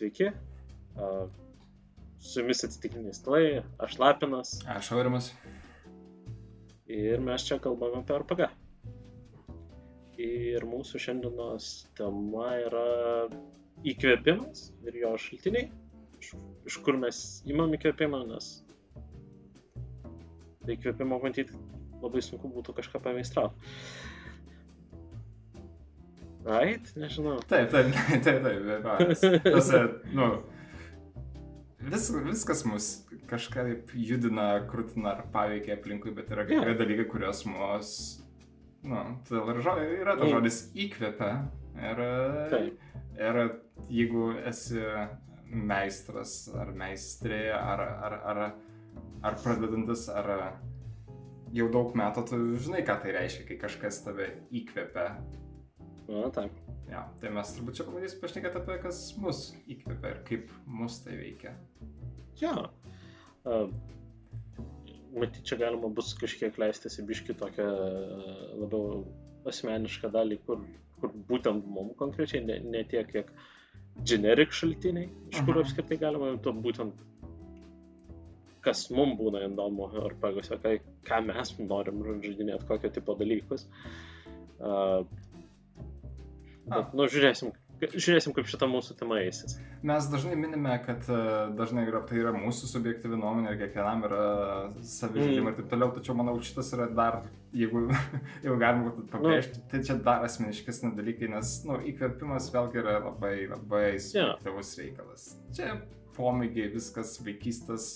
Sveiki. Su jumis atsitikiniai stalai, aš Lapinas. Aš Aurimas. Ir mes čia kalbame apie RPG. Ir mūsų šiandienos tema yra įkvėpimas ir jo šaltiniai. Iš, iš kur mes įmam įkvėpimą, nes be įkvėpimo matyti labai sunku būtų kažką pameistrauti. Right? Nežinau. Taip, taip, taip, taip, taip. Nu, vis, viskas mus kažkaip judina, krūtina ar paveikia aplinkui, bet yra kai kurie yeah. dalykai, kurios mus, nu, tai yra tas žodis įkvepia. Ir, ir jeigu esi meistras ar meistrė, ar, ar, ar, ar pradedantis, ar jau daug metų, tu žinai, ką tai reiškia, kai kažkas tave įkvepia Na, taip. Ja, tai mes turbūt čia pabandysim pašnekėti apie kas mus įkvepia ir kaip mus tai veikia. Ja. Uh, matyt, čia galima bus kažkiek leistis į biškį tokią uh, labiau asmenišką dalį, kur, kur būtent mum konkrečiai, ne, ne tiek, kiek generik šaltiniai, iš kur mhm. apskritai galima, to būtent kas mums būna įdomu ar pagose, ką, ką mes norim žaidinėti, kokio tipo dalykus. Uh, Bet, nu, žiūrėsim, žiūrėsim, kaip šita mūsų tema eisis. Mes dažnai minime, kad uh, dažnai yra, tai yra mūsų subjektyvi nuomonė ir kiekvienam yra savižudimai mm. ir taip toliau, tačiau manau, šitas yra dar, jeigu, jeigu galima būtų pabrėžti, nu, tai čia dar asmeniškesni dalykai, nes, nu, įkvėpimas vėlgi yra labai, labai subjektyvus yeah. reikalas. Čia pomėgiai, viskas, vaikystės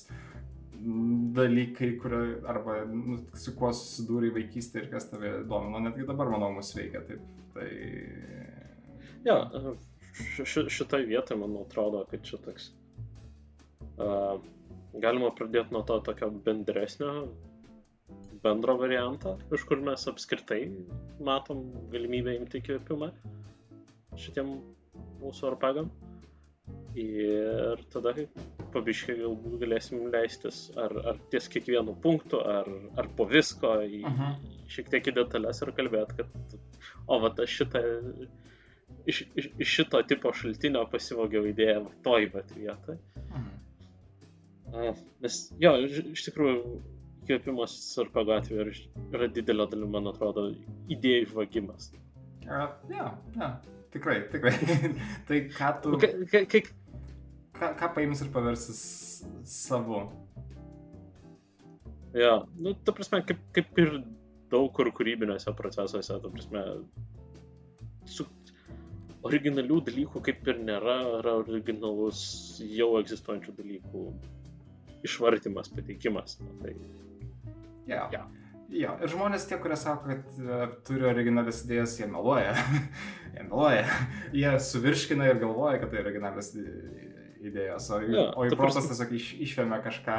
dalykai, kurio, arba nu, su kuo susidūrė vaikystė ir kas tave domino, netgi dabar, manau, mus veikia. Taip, tai Jo, ši, šitoj vietoje man atrodo, kad čia toks. Uh, galima pradėti nuo to tokio bendresnio, bendro varianto, iš kur mes apskritai matom galimybę imti įkvėpimą šitiem mūsų arpagam. Ir tada pabiškai galbūt galėsim leistis ar, ar ties kiekvienu punktu, ar, ar po visko, į. -huh. šiek tiek į detalės ir kalbėti, kad o va, aš šitą iš, iš, iš šito tipo šaltinio pasivogiau idėją toj bet vietoj. Mhm. Nes jo, iš, tikrųjų, įkvėpimas Sarko gatvėje yra didelio dalim, man atrodo, idėjų žvagimas. Ja, ja, ja, tikrai, tikrai. tai ką tu... Ka, ka, ka, ką, ką paims ir paversis savo? Ja, nu, ta prasme, kaip, kaip ir daug kur kūrybiniuose procesuose, ta prasme, su, originalių dalykų kaip ir nėra, yra originalus jau egzistuojančių dalykų išvartimas, pateikimas. Na, tai... Yeah. Yeah. Jo, ir žmonės tie, kurie sako, kad uh, turi originalias idėjas, jie meluoja. jie meluoja. jie suvirškina ir galvoja, kad tai originalias idėjas, o, ja, o jų protas tiesiog iš, išvėmė kažką.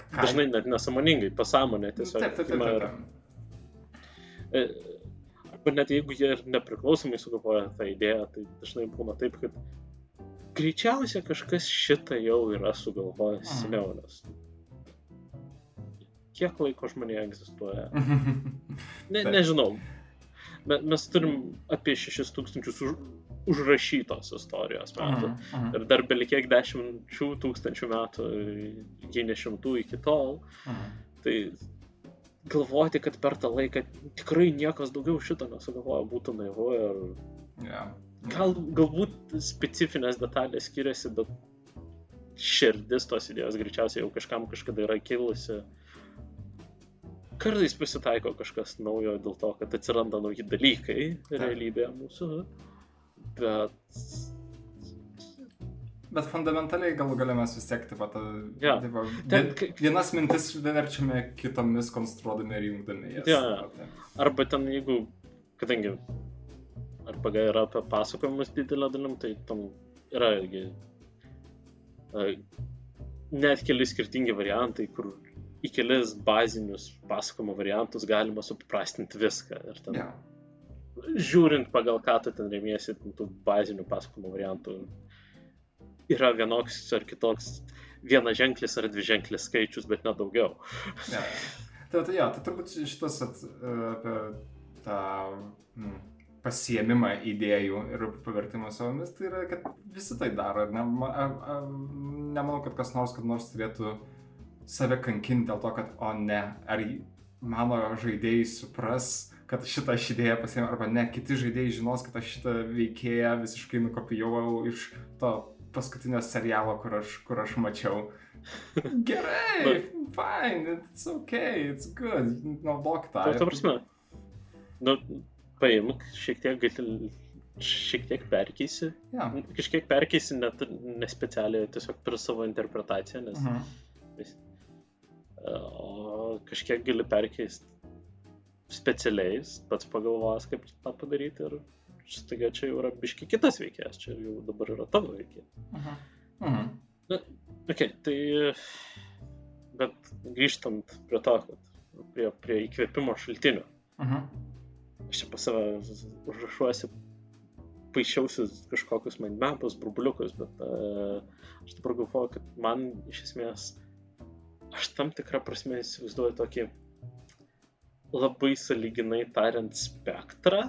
Ką... Dažnai net nesąmoningai, pasąmonė tiesiog. Taip, taip, taip. taip, taip. Ir... Arba net jeigu jie ir nepriklausomai sugalvoja tą idėją, tai dažnai būna taip, kad greičiausiai kažkas šitą jau yra sugalvojęs mhm. seniau, nes kiek laiko žmonėje egzistuoja. Ne, nežinau. Mes turim apie 6000 už, užrašytos istorijos metų. Uh -huh, uh -huh. Ir dar belikiek dešimčių tūkstančių metų, jei ne šimtų iki tol. -huh. Tai galvoti, kad per tą laiką tikrai niekas daugiau šito nesugalvojo, būtų naivu ir... Yeah. Gal, galbūt specifinės detalės skiriasi, bet širdis tos idėjos greičiausiai jau kažkam kažkada yra kilusi. Kartais pasitaiko kažkas naujo dėl to, kad atsiranda nauji dalykai realybėje mūsų, bet Bet fundamentaliai galų galę mes vis tiek, taip pat, ja. taip, Ten, vienas mintis verčiame kitomis konstruodami ir jungdami jas. Ja, ja. Arba ten, jeigu, kadangi RPG yra apie pasakojimus didelę dalim, tai tam yra irgi uh, net keli skirtingi variantai, kur į kelis bazinius pasakojimo variantus galima supaprastinti viską. Ir ten, ja. Žiūrint pagal ką tu ten remiesi, tų bazinių pasakojimo variantų yra vienoks ar kitoks vienas ženklis ar dvi ženklis skaičius, bet nedaugiau. ja. Tai, tai, ja, tai turbūt šitas at, apie tą mm, pasiemimą idėjų ir pavertimą savomis, tai yra, kad visi tai daro. Ir ne, a, a, nemanau, kad kas nors, kad nors turėtų save kankinti dėl to, kad, o ne, ar mano žaidėjai supras, kad šitą aš idėją pasiėmė, arba ne, kiti žaidėjai žinos, kad aš šitą veikėją visiškai nukopijavau iš to paskutinio serialo, kur aš, kur aš mačiau. Gerai, fine, it's okay, it's good, naudok tą. Tai, ta prasme, nu, paimk, šiek tiek šiek tiek perkeisi. Ja. Kažkiek perkeisi net nespecialiai, tiesiog per savo interpretaciją, nes... Mhm. vis- O kažkiek gali perkeisti specialiais, pats pagalvojęs, kaip tą padaryti ir staiga čia jau yra biški kitas veikėjas, čia jau dabar yra tavo veikėjas. Mhm. Mhm. Ok, tai... Bet grįžtant prie to, kad prie, prie įkvėpimo šaltinių. Mhm. Aš čia pas save užrašuosi, paaišiausi kažkokius mindmapus, burbuliukus, bet uh, aš dabar galvoju, kad man iš esmės, aš tam tikrą prasme įsivaizduoju tokį labai saliginai tariant spektrą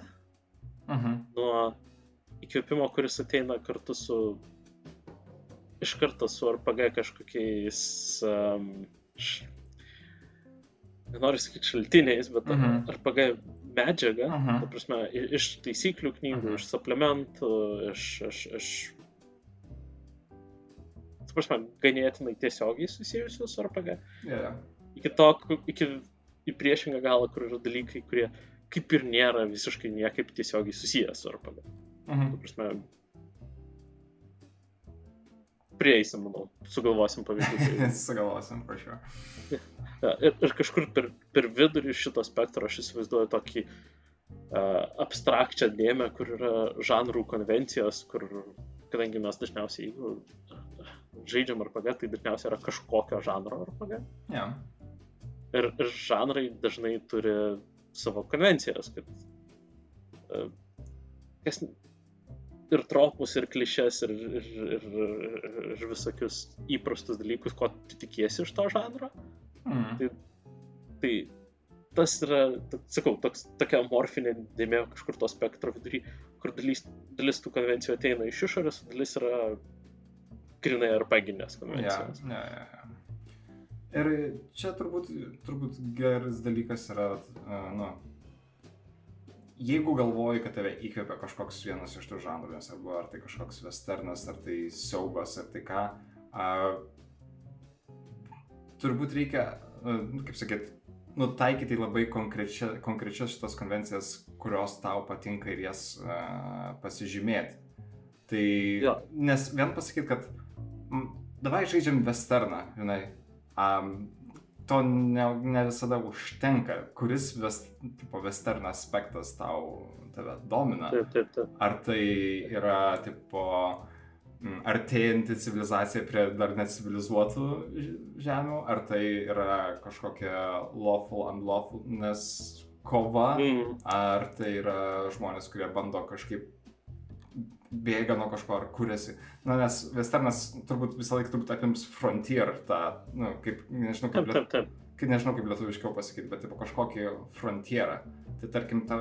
Mhm. nuo įkvėpimo, kuris ateina kartu su, iš karto su RPG kažkokiais, um, š... nenoriu sakyti šaltiniais, bet uh Mhm. -huh. RPG medžiaga, uh Mhm. -huh. ta prasme, iš taisyklių knygų, uh Mhm. -huh. iš suplementų, iš, iš, iš ta prasme, ganėtinai tiesiogiai susijusių su RPG. Yeah. Iki to, iki į priešingą galą, kur yra dalykai, kurie kaip ir nėra visiškai niekaip tiesiogiai susijęs su RPG. Mhm. prasme, prieisim, manau, sugalvosim pavyzdžių. Sugalvosim, prašau. Ja, ir, ir kažkur per, per vidurį šito spektro aš įsivaizduoju tokį uh, abstrakčią dėmę, kur yra žanrų konvencijos, kur, kadangi mes dažniausiai, jeigu uh, žaidžiam RPG, tai dažniausiai yra kažkokio žanro RPG. Yeah. Ir, ir žanrai dažnai turi savo konvencijas, kad uh, kas, ir tropus, ir klišes, ir, ir, ir, ir, ir visokius įprastus dalykus, ko tu tikiesi iš to žanro. Mhm. Tai tas yra, sakau, toks, tokia morfinė dėmė kažkur to spektro vidury, kur dalis, dalis tų konvencijų ateina iš išorės, dalis yra grinai arpaginės konvencijos. ja, ja, ja. Ir čia turbūt, turbūt geras dalykas yra, nu, jeigu galvoji, kad tave įkvėpia kažkoks vienas iš tų žanrų, nes arba ar tai kažkoks westernas, ar tai siaubas, ar tai ką, uh, turbūt reikia, uh, kaip sakyt, nutaikyti labai konkrečia, konkrečias šitas konvencijas, kurios tau patinka ir jas uh, pasižymėti. Tai, Jo. nes vien pasakyti, kad mm, davai žaidžiam westerną, žinai, um, to ne, ne visada užtenka. Kuris ves, tipo, western aspektas tau tave domina? Taip, taip, taip. Ar tai yra, tipo, artėjanti civilizacija prie dar necivilizuotų žemių, ar tai yra kažkokia lawful, unlawfulness kova, Mm, ar tai yra žmonės, kurie bando kažkaip bėga nuo kažko ar kuriasi. Na, nes westernas turbūt visą laiką turbūt apims frontier tą, nu, kaip, nežinau, kaip, taip, taip, taip. kaip, nežinau, kaip lietuviškiau pasakyti, bet tipo, kažkokį frontierą. Tai tarkim, ta,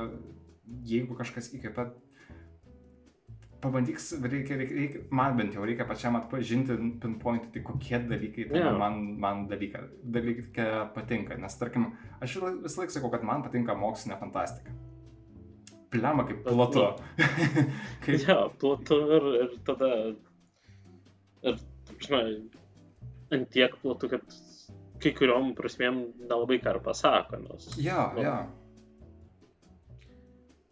jeigu kažkas įkvėpia, pabandyk, reikia, reikia, reikia, man bent jau reikia pačiam atpažinti, pinpointi, kokie dalykai tame Jo. man, man dalyka, dalykai patinka. Nes tarkim, aš visą laiką sakau, kad man patinka mokslinė fantastika. Pliama kaip platu. kaip, Ja, platu ir, ir tada. Ir, prasme, ant tiek platu, kad kai kuriuom prasmėm nelabai ką ir pasako. Nes, jo, nu, jo.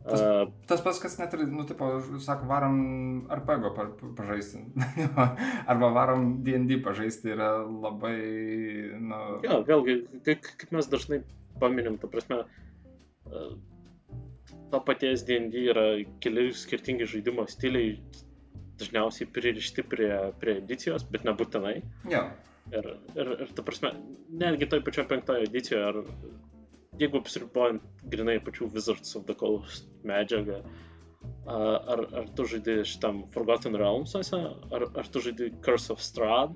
Tas- uh, Tas pats, kas net ir, nu, tipo, sako, varom RPG pa, pa- pažaisti. Arba varom DD pažaisti yra labai, nu... jo, vėlgi, kaip, kaip mes dažnai paminim, ta prasme, uh, to paties DND yra keli skirtingi žaidimo stiliai, dažniausiai pririšti prie, prie edicijos, bet nebūtinai. Jo, Ir, ir, ir ta prasme, netgi toj pačioj penktoje edicijoje, ar jeigu apsiribojant grinai pačių Wizards of the Coast medžiagą, ar, ar tu žaidži šitam Forgotten Realmsuose, ar, ar tu žaidži Curse of Strahd,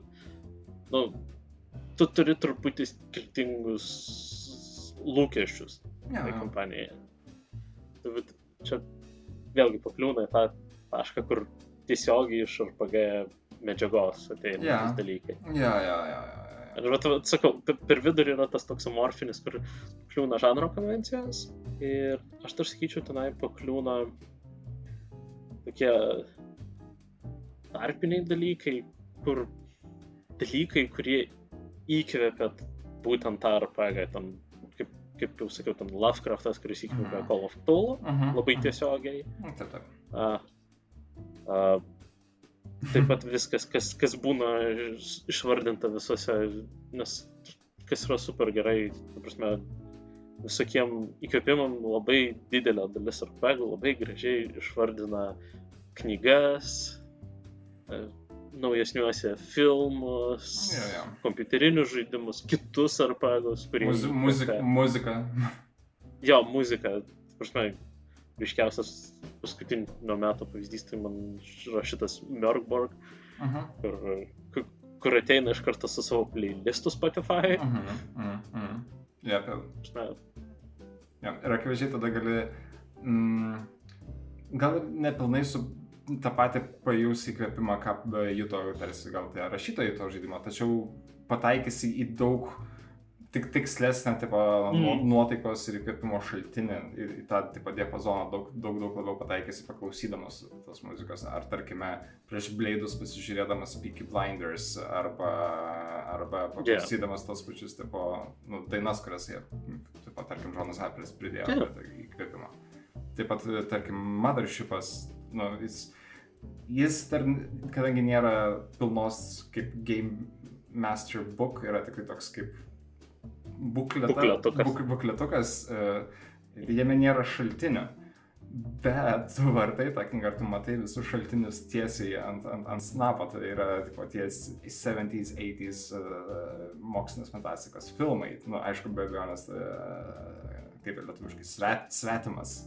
nu, tu turi truputį skirtingus lūkesčius jo, tai kompanijai. Vat čia vėlgi pakliūna į tą tašką, kur tiesiogiai iš RPG medžiagos ateina yeah. dalykai. Jo, jo, jo, jo. jo. Ir vat, sakau, pe- per vidurį yra tas toks amorfinis, kur pakliūna žanro konvencijos ir aš dar sakyčiau, tenai pakliūna tokie tarpiniai dalykai, kur dalykai, kurie įkvėpia būtent tą RPG, ten, kaip, jau sakiau, ten Lovecraftas, kuris įkvėpia Mhm. Call of Cthulhu, Mhm, labai mhm. tiesiogiai. Taip, taip. A, a, taip pat viskas, kas, kas būna iš- išvardinta visose, nes kas yra super gerai, prasme, visokiem įkvėpimam labai didelė dalis RPG labai gražiai išvardina knygas, e, naujesniuose filmus, Jo, jo. kompiuterinius žaidimus, kitus RPGus, kurie... Muzi muzika, muzika. Jo, muzika, prasme, ryškiausias paskutinio meto pavyzdys, tai man yra šitas Merkborg, Mhm. kur, kur- kur ateina iš karto su savo playlistu Spotify. Mhm. Mhm. Mhm. Jo, apie- Prasme, jo. Ir akivaizdžiai tada gali, mm, gal nepilnai su tą patį pajus įkvėpimą, ką juto, tarsi gal tie rašytojai to žaidimo, tačiau pataikysi į daug tik tikslesnę tipo, Mm. nuotaikos ir įkvėpimo šaltinį, ir į tą tipo, diapazoną daug, daug, daug labiau pataikysi paklausydamas tos muzikos. Ar tarkime, prieš Blade'us pasižiūrėdamas Peaky Blinders arba, arba paklausydamas tos pačius tipo, nu, dainas, kurias jie, tipo, tarkim, Jonas Apris pridėjo Jo. yeah. įkvėpimą. Taip pat, tarkim, Mothershipas, nu, jis, jis dar, kadangi nėra pilnos kaip Game Master Book, yra tik tai toks kaip bukleta, Bukletukas. Buk, bukletukas, e, jame nėra šaltinio. Bet tu vartai tą knygą, ar tu matai visus šaltinius tiesiai ant, ant, ant snapo, tai yra tipo, ties 70s, 80s uh, mokslinės fantastikos filmai. Nu, aišku, be abejonės, uh, kaip ir lietuviškai, svet, svetimas.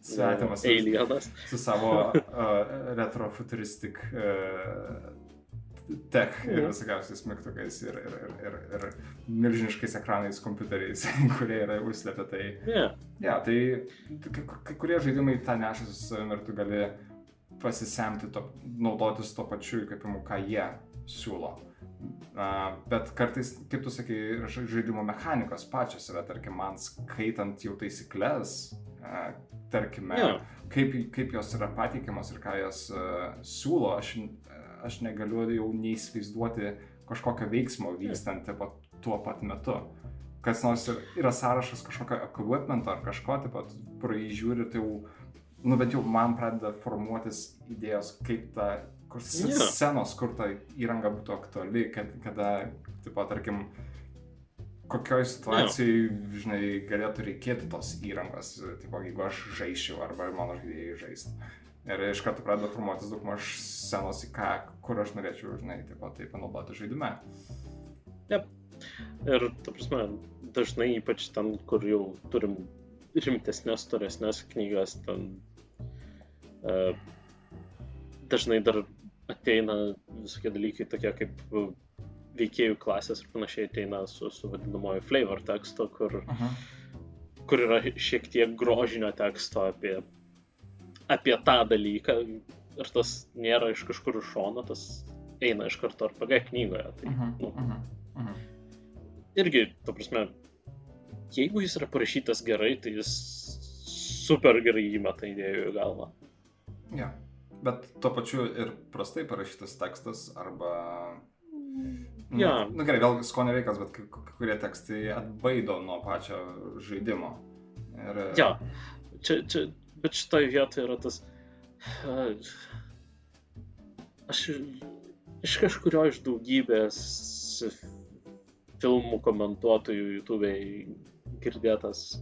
Svetimas Alienas. su savo uh, retrofuturistik uh, tech ir Mhm. visokiausiais mygtukais ir, ir, ir, ir, ir milžiniškais ekranais kompiuteriais, kurie yra užslėpę tai. Yeah. Ja, tai kai, kai kurie žaidimai tą neša su savimi ir tu gali pasisemti, to, naudotis to pačiu įkvėpimu, ką jie siūlo. Uh, bet kartais, kaip tu sakai, ža- žaidimo mechanikos pačios yra, tarkim, man skaitant jau taisyklės, uh, tarkime, Jo. kaip, kaip jos yra pateikiamos ir ką jos uh, siūlo, aš, aš negaliu jau neįsivaizduoti kažkokio veiksmo vykstant tipo, tuo pat metu. Kas nors yra sąrašas kažkokio equipmento ar kažko, taip pat praįžiūri, tai jau, nu bet jau man pradeda formuotis idėjos, kaip ta kur Jo. scenos, kur ta įranga būtų aktuali, kad, kada, taip pat, tarkim, kokioj situacijai, žinai, galėtų reikėti tos įrangos, tipo, jeigu aš žaisčiau arba mano žaidėjai žaistų. Ir iš karto pradeda formuotis daug maž scenos į ką, kur aš norėčiau, žinai, taip pat tai panaudoti žaidime. Ir, ta prasme, dažnai ypač ten, kur jau turim rimtesnės, storesnės knygas, ten uh, dažnai dar ateina visokie dalykai tokie kaip veikėjų klasės ir panašiai ateina su, su vadinamoju flavor tekstu, kur, -huh. kur yra šiek tiek grožinio teksto apie, apie tą dalyką ir tas nėra iš kažkur iš šono, tas eina iš karto RPG knygoje. Tai, -huh. nu. Uh -huh. irgi, ta prasme, jeigu jis yra parašytas gerai, tai jis super gerai įmeta idėjų į galvą. Ja. Bet tuo pačiu ir prastai parašytas tekstas arba... Nu, Jo. nu gerai, vėl skonio reikas, bet kai kurie tekstai atbaido nuo pačio žaidimo. Ir, Jo, čia, čia, bet šitoje vietoje yra tas... Aš iš kažkurio iš daugybės filmų komentuotojų YouTube'e girdėtas,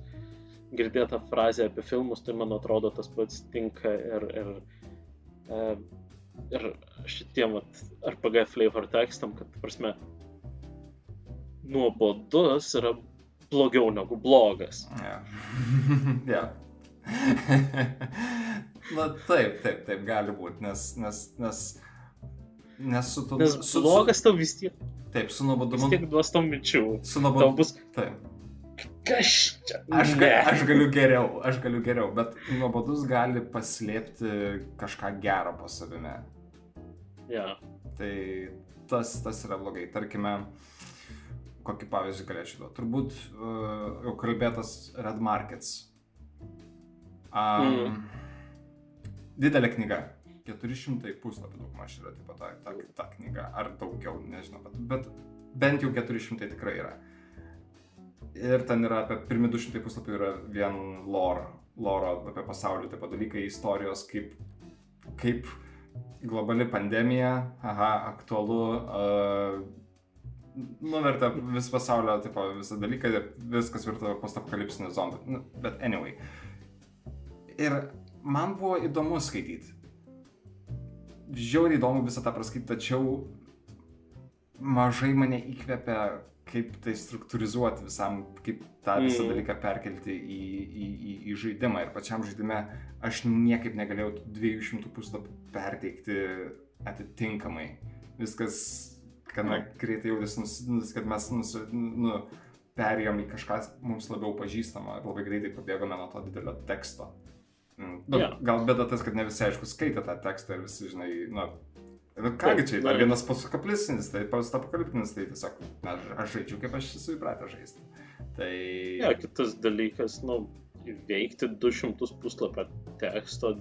girdėta frazė apie filmus, tai man atrodo tas pats tinka ir, ir, e, ir šitiem vat, RPG flavor tekstam, kad, prasme, nuobodus yra blogiau negu blogas. Ja. ja. Na taip, taip, taip gali būti, nes, nes, nes, nes su tu... Nes su, blogas tau vis tiek, Su, taip, su vis nuobodumu. tiek duos tau minčių. Su nuobodumu. bus, Taip. Čia? Aš, ga, aš galiu geriau, aš galiu geriau, bet nuobodus gali paslėpti kažką gero po savimi. Ja. Tai tas, tas yra blogai. Tarkime, kokį pavyzdį galėčiau duoti. Turbūt uh, jau kalbėtas Red Markets. Um, Mm. Didelė knyga. 400 puslapių daug maž yra taip pat ta, ta, ta knyga. Ar daugiau, nežinau. Bet, bet bent jau 400 tikrai yra. Ir ten yra apie pirmi 200 puslapių yra vien lore, loro apie pasaulį, taip pat dalykai, istorijos, kaip, kaip globali pandemija, aha, aktualu, uh, nuvertė vis pasaulio, tipo, visą dalyką viskas virto postapokalipsiniu zombiu. Nu, bet anyway. Ir man buvo įdomu skaityti. Žiauriai įdomu visą tą praskaityti, tačiau mažai mane įkvėpia, kaip tai struktūrizuoti visam, kaip tą visą Mm. dalyką perkelti į, į, į, į žaidimą. Ir pačiam žaidime aš niekaip negalėjau tų 200 puslapių perteikti atitinkamai. Viskas, gana greitai jautėsi, kad mes nus, nu, perėjom į kažką mums labiau pažįstamą ir labai greitai pabėgome nuo to didelio teksto. Mm, nu, Jo. Gal bėda tas, kad ne visi aišku skaitė tą tekstą ir visi, žinai, nu, nu kągi čia, dar vienas postapokaliptinis, tai postapokaliptinis, tai tiesiog, na, aš žaidžiu kaip aš esu įpratęs žaisti. Tai... Ja, kitas dalykas, nu, įveikti 200 puslapio teksto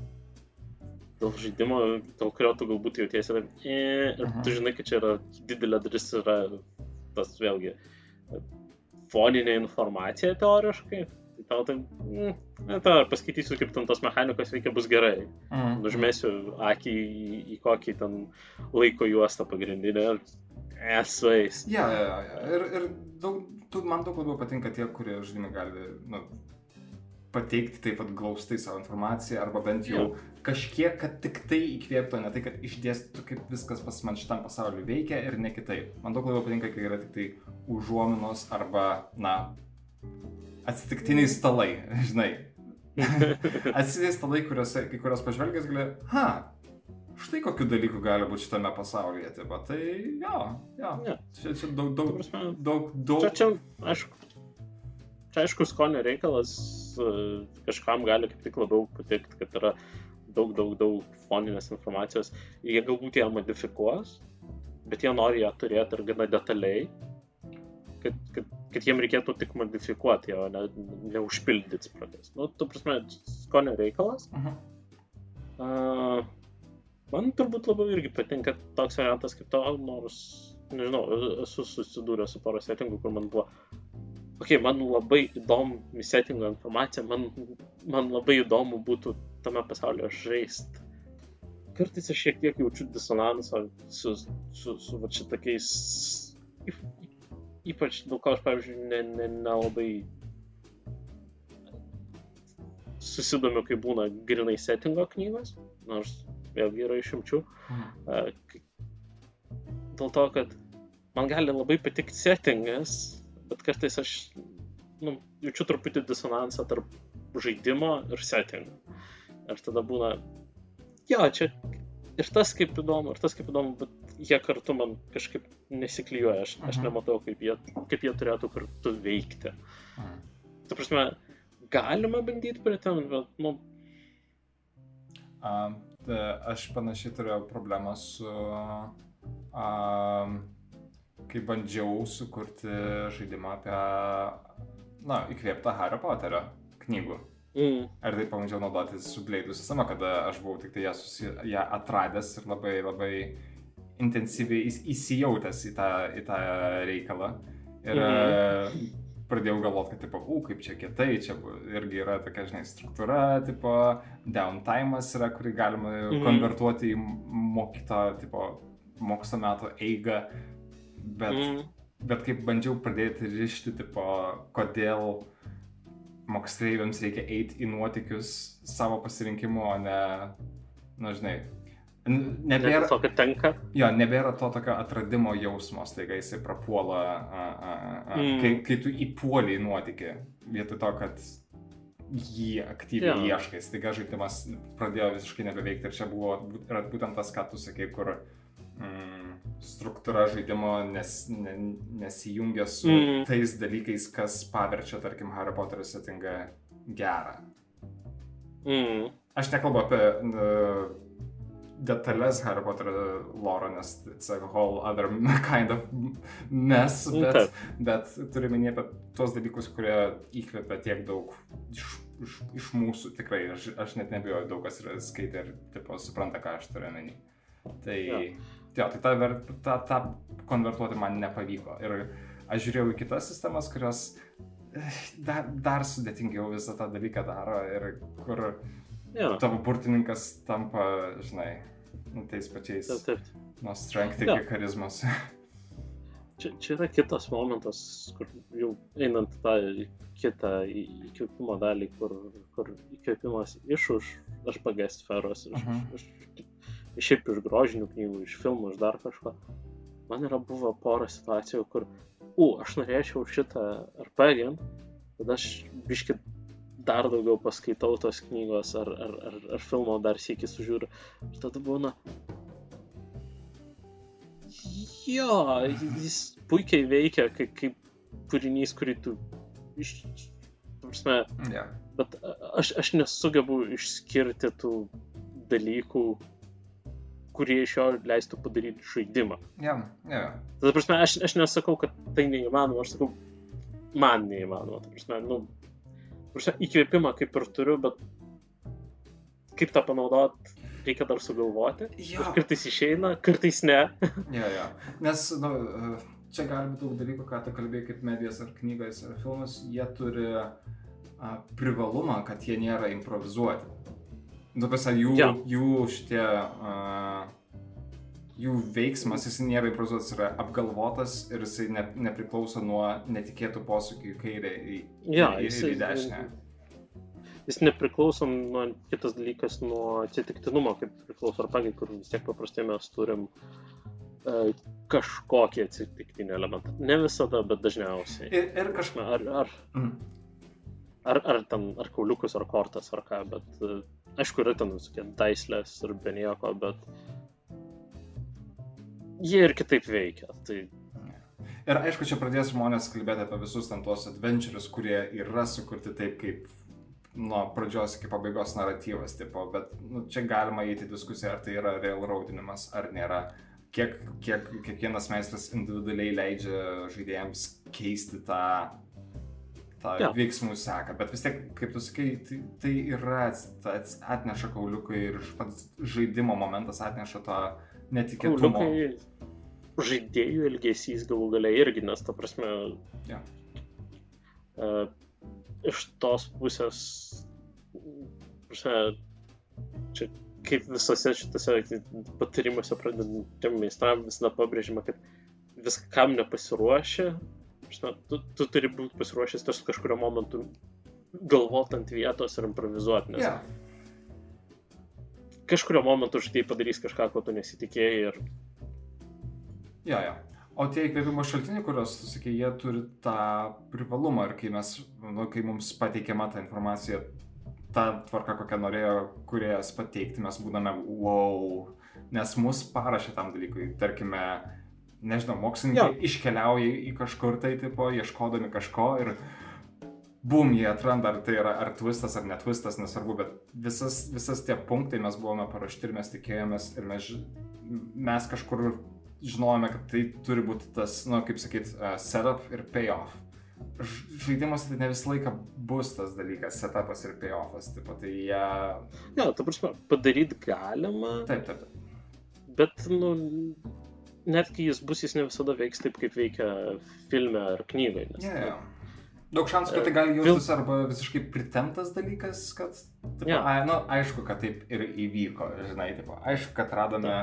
dėl žaidimo, dėl kurio tu galbūt jautiesi, yra, e, ir Aha. tu žinai, kad čia yra didelė dalis yra tas vėlgi foninė informacija teoriškai. Tai tau tai, ne, ta, ar paskaitysiu, kaip ten tos mechanikos veikia, bus gerai. Mm. Nužmėsiu akį į, į kokį ten laiko juostą pagrindinę ir esuais. Ja, ja, ja, ja. Ir, ir daug, tu, man daug labiau patinka tie, kurie, žinai, gali nu, pateikti taip pat glaustai savo informaciją, arba bent jau kažkiek, kad tik tai įkvėptų, ne tai, kad išdėstytų, kaip viskas pas man šitam pasauliu veikia ir ne kitaip. Man daug labiau patinka, kai yra tik tai užuominos arba, na, atsitiktiniai stalai, žinai. Atsitiktiniai stalai, kuriuose, kai kurios pažvelgęs gali, ha, štai kokiu dalyku gali būti šitame pasaulyje. Tai, va, tai jo, jo. Ne. Čia, čia daug, daug, prasme, daug, daug. Čia, čia, aišku, čia aišku, skonio reikalas e, kažkam gali kaip tik labiau patikti, kad yra daug, daug, daug foninės informacijos. Jie galbūt ją modifikuos, bet jie nori ją turėti ir gana detaliai, kad, kad, kad jiem reikėtų tik modifikuoti, o ne, neužpildyti spragas. Nu, tu prasme, skonio reikalas. Mhm. Uh, man turbūt labiau irgi patinka toks variantas kaip to, nors, nežinau, esu susidūręs su poro settingų, kur man buvo, okei, okay, man labai įdomu settingo informacija, man, man labai įdomu būtų tame pasaulyje žaisti. Kartais aš šiek tiek jaučiu disonansą su, su, su va šitokiais, ypač dėl ko aš, pavyzdžiui, nelabai ne, ne nelabai susidomiu, kai būna grinai settingo knygos, nors vėlgi yra išimčių. Kai- Dėl to, kad man gali labai patikti settingas, bet kartais aš nu, jaučiu truputį disonansą tarp žaidimo ir settingo. Ir tada būna, jo, čia ir tas kaip įdomu, ir tas kaip įdomu, bet jie kartu man kažkaip nesiklyjuoja, aš, aš Mhm. nematau, kaip jie, kaip jie turėtų kartu veikti. Mhm. Ta prasme, galima bandyti pritemti, bet, nu, A, tai aš panašiai turėjau problemą su, a, kai bandžiau sukurti žaidimą apie, na, įkvėptą Harry Potterio knygų. mm, Ir taip pabandžiau naudotis su Blade'ų sistema, kada aš buvau tik tai ją, susi, ją atradęs ir labai, labai intensyviai įs, įsijautęs į tą, į tą reikalą. Ir mhm. pradėjau galvoti, kad, tipo, u, kaip čia kietai, čia irgi yra tokia, žinai, struktūra, tipo, downtime'as yra, kurį galima mhm. konvertuoti į mokytą, tipo, mokslo metų eigą. Bet mm, Bet kaip bandžiau pradėti rišti, tipo, kodėl moksleiviams reikia eiti į nuotikius savo pasirinkimu, o ne, na žinai, n- ne dėl nebėra, kad tenka. jo, nebėra to tokio atradimo jausmo, staiga jisai prapuola, a, a, a, Mm. kai, kai tu įpuoli į nuotykį, vietoj to, kad jį aktyviai Jo. ieškai, staiga žaidimas pradėjo visiškai nebeveikti ir čia buvo būtent tas, ką tu sakei, kur mm, struktūra žaidimo nes, ne, nesijungia su mm. tais dalykais, kas paverčia, tarkim, Harry Potter settingą gerą. Mm. Aš nekalbu apie uh, detalės Harry Potter loro, nes it's a whole other kind of mess, Mm, bet, taip. bet turiu minėti apie tuos dalykus, kurie įkvepia tiek daug iš, iš, iš mūsų, tikrai, aš, aš net nebijoju, daug kas yra skaitę ir tipo, supranta, ką aš turiu menį. Tai, Jo. jo, tai tą, ver- tą, tą konvertuoti man nepavyko. Ir aš žiūrėjau į kitas sistemas, kurios eh, dar, dar sudėtingiau visą tą dalyką daro ir kur Jo, tavo burtininkas tampa, žinai, nu, tais pačiais taip, taip. nuo strength iki charizmos. Čia, čia yra kitas momentas, kur jau einant tą kitą įkvėpimo dalį, kur, kur įkvėpimas iš už RPG sferos, iš, Mhm. iš, iš, šiaip iš grožinių knygų, iš filmų, iš dar kažko. Man yra buvo pora situacijų, kur, u, aš norėčiau šitą RPG, tada aš biškit dar daugiau paskaitau tos knygos ar, ar, ar, ar filmo dar sėki sužiūriu. Ir tada būna. Jo, jis puikiai veikia kaip, kaip kūrinys, kurį tu iš... Prasme, yeah. bet aš, aš nesugebu išskirti tų dalykų, kurie iš jo leistų padaryti žaidimą. Yeah, yeah. Tada, prasme, aš, aš nesakau, kad tai neįmanoma, aš sakau, man neįmanoma. Ta prasme, nu, įkvėpimą kaip ir turiu, bet kaip tą panaudot, reikia dar sugalvoti. Ir kartais išeina, kartais ne. Ja, ja. Nes nu, e, čia gali būti daug dalykų, ką tu kalbėjai kaip medijas ar knygas ar filmas, jie turi a, privalumą, kad jie nėra improvizuoti. Nu, pas, jų, Jo. jų šitie, a, jų veiksmas, jis nėra improvizuotas, yra apgalvotas ir jisai ne, nepriklauso nuo netikėtų posūkių į kairę į, Jo, ir, ir į dešinę. Jis nepriklauso nuo, kitas dalykas, nuo atsitiktinumo, kaip priklauso ar pagai, kur vis tiek paprastai mes turim e, kažkokį atsitiktinį elementą. Ne visada, bet dažniausiai. Ir, ir. Na, Ar, ar, Mm. ar, ar ten, ar kauliukus, ar kortas, ar ką, bet e, aišku, yra ten visokie daislės ir be nieko, bet jie ir kitaip veikia. Tai Ir aišku, čia pradės žmonės kalbėti apie visus ten tuos adventures, kurie yra sukurti taip, kaip nuo pradžios iki pabaigos naratyvas, tipo, bet nu, čia galima įeiti į diskusiją, ar tai yra railroadinimas ar nėra. Kiek, kiek kiekvienas meistras individualiai leidžia žaidėjams keisti tą, tą Jo. veiksmų seką, bet vis tiek, kaip tu sakai, tai, tai yra, atneša kauliukai ir pats žaidimo momentas atneša tą netikėtumą. kauliukai žaidėjų elgesys galų galiai irgi, nes ta prasme. Jo. e, iš tos pusės, prasme, čia kaip visose šitose patarimuose pradedantiem meistram visada pabrėžima, kad viskam nepasiruošę, prasme, tu, tu turi būti pasiruošęs ties kažkurio momentu galvoti ant vietos ir improvizuoti, nes Yeah. Kažkurio momentu žaidėjai padarys kažką, ko tu nesitikėjai ir Jo, jo. O tie įkvėpimo šaltiniai, kuriuos tu sakei, jie turi tą privalumą ir kai, mes, nu, kai mums pateikiama ta informacija, ta tvarka, kokią norėjo kuriejas pateikti, mes būdame wow, nes mus parašė tam dalykui. Tarkime, nežinau, mokslininkai Jo. iškeliauja į kažkur tai, tipo, ieškodami kažko ir bum, jie atranda, ar tai yra ar twistas, ar netwistas, nesvarbu, bet visas, visas tie punktai mes buvome parašti ir mes tikėjomės ir mes, mes kažkur žinojome, kad tai turi būti tas, na, nu, kaip sakyt, uh, setup ir payoff. Žaidimuose tai ne visą laiką bus tas dalykas, setupas ir payoffas, tipo, tai jie... Jo, ta prasme, padaryti galima, Taip, taip, taip. bet, nu, net kai jis bus, jis ne visada veiks taip, kaip veikia filme ar knygoje. Nes, Yeah, yeah. Daug šansų, kad tai gali jaustis arba visiškai pritemtas dalykas, kad, tipo, Jo. ai, nu, aišku, kad taip ir įvyko, žinai, tipo, aišku, kad radome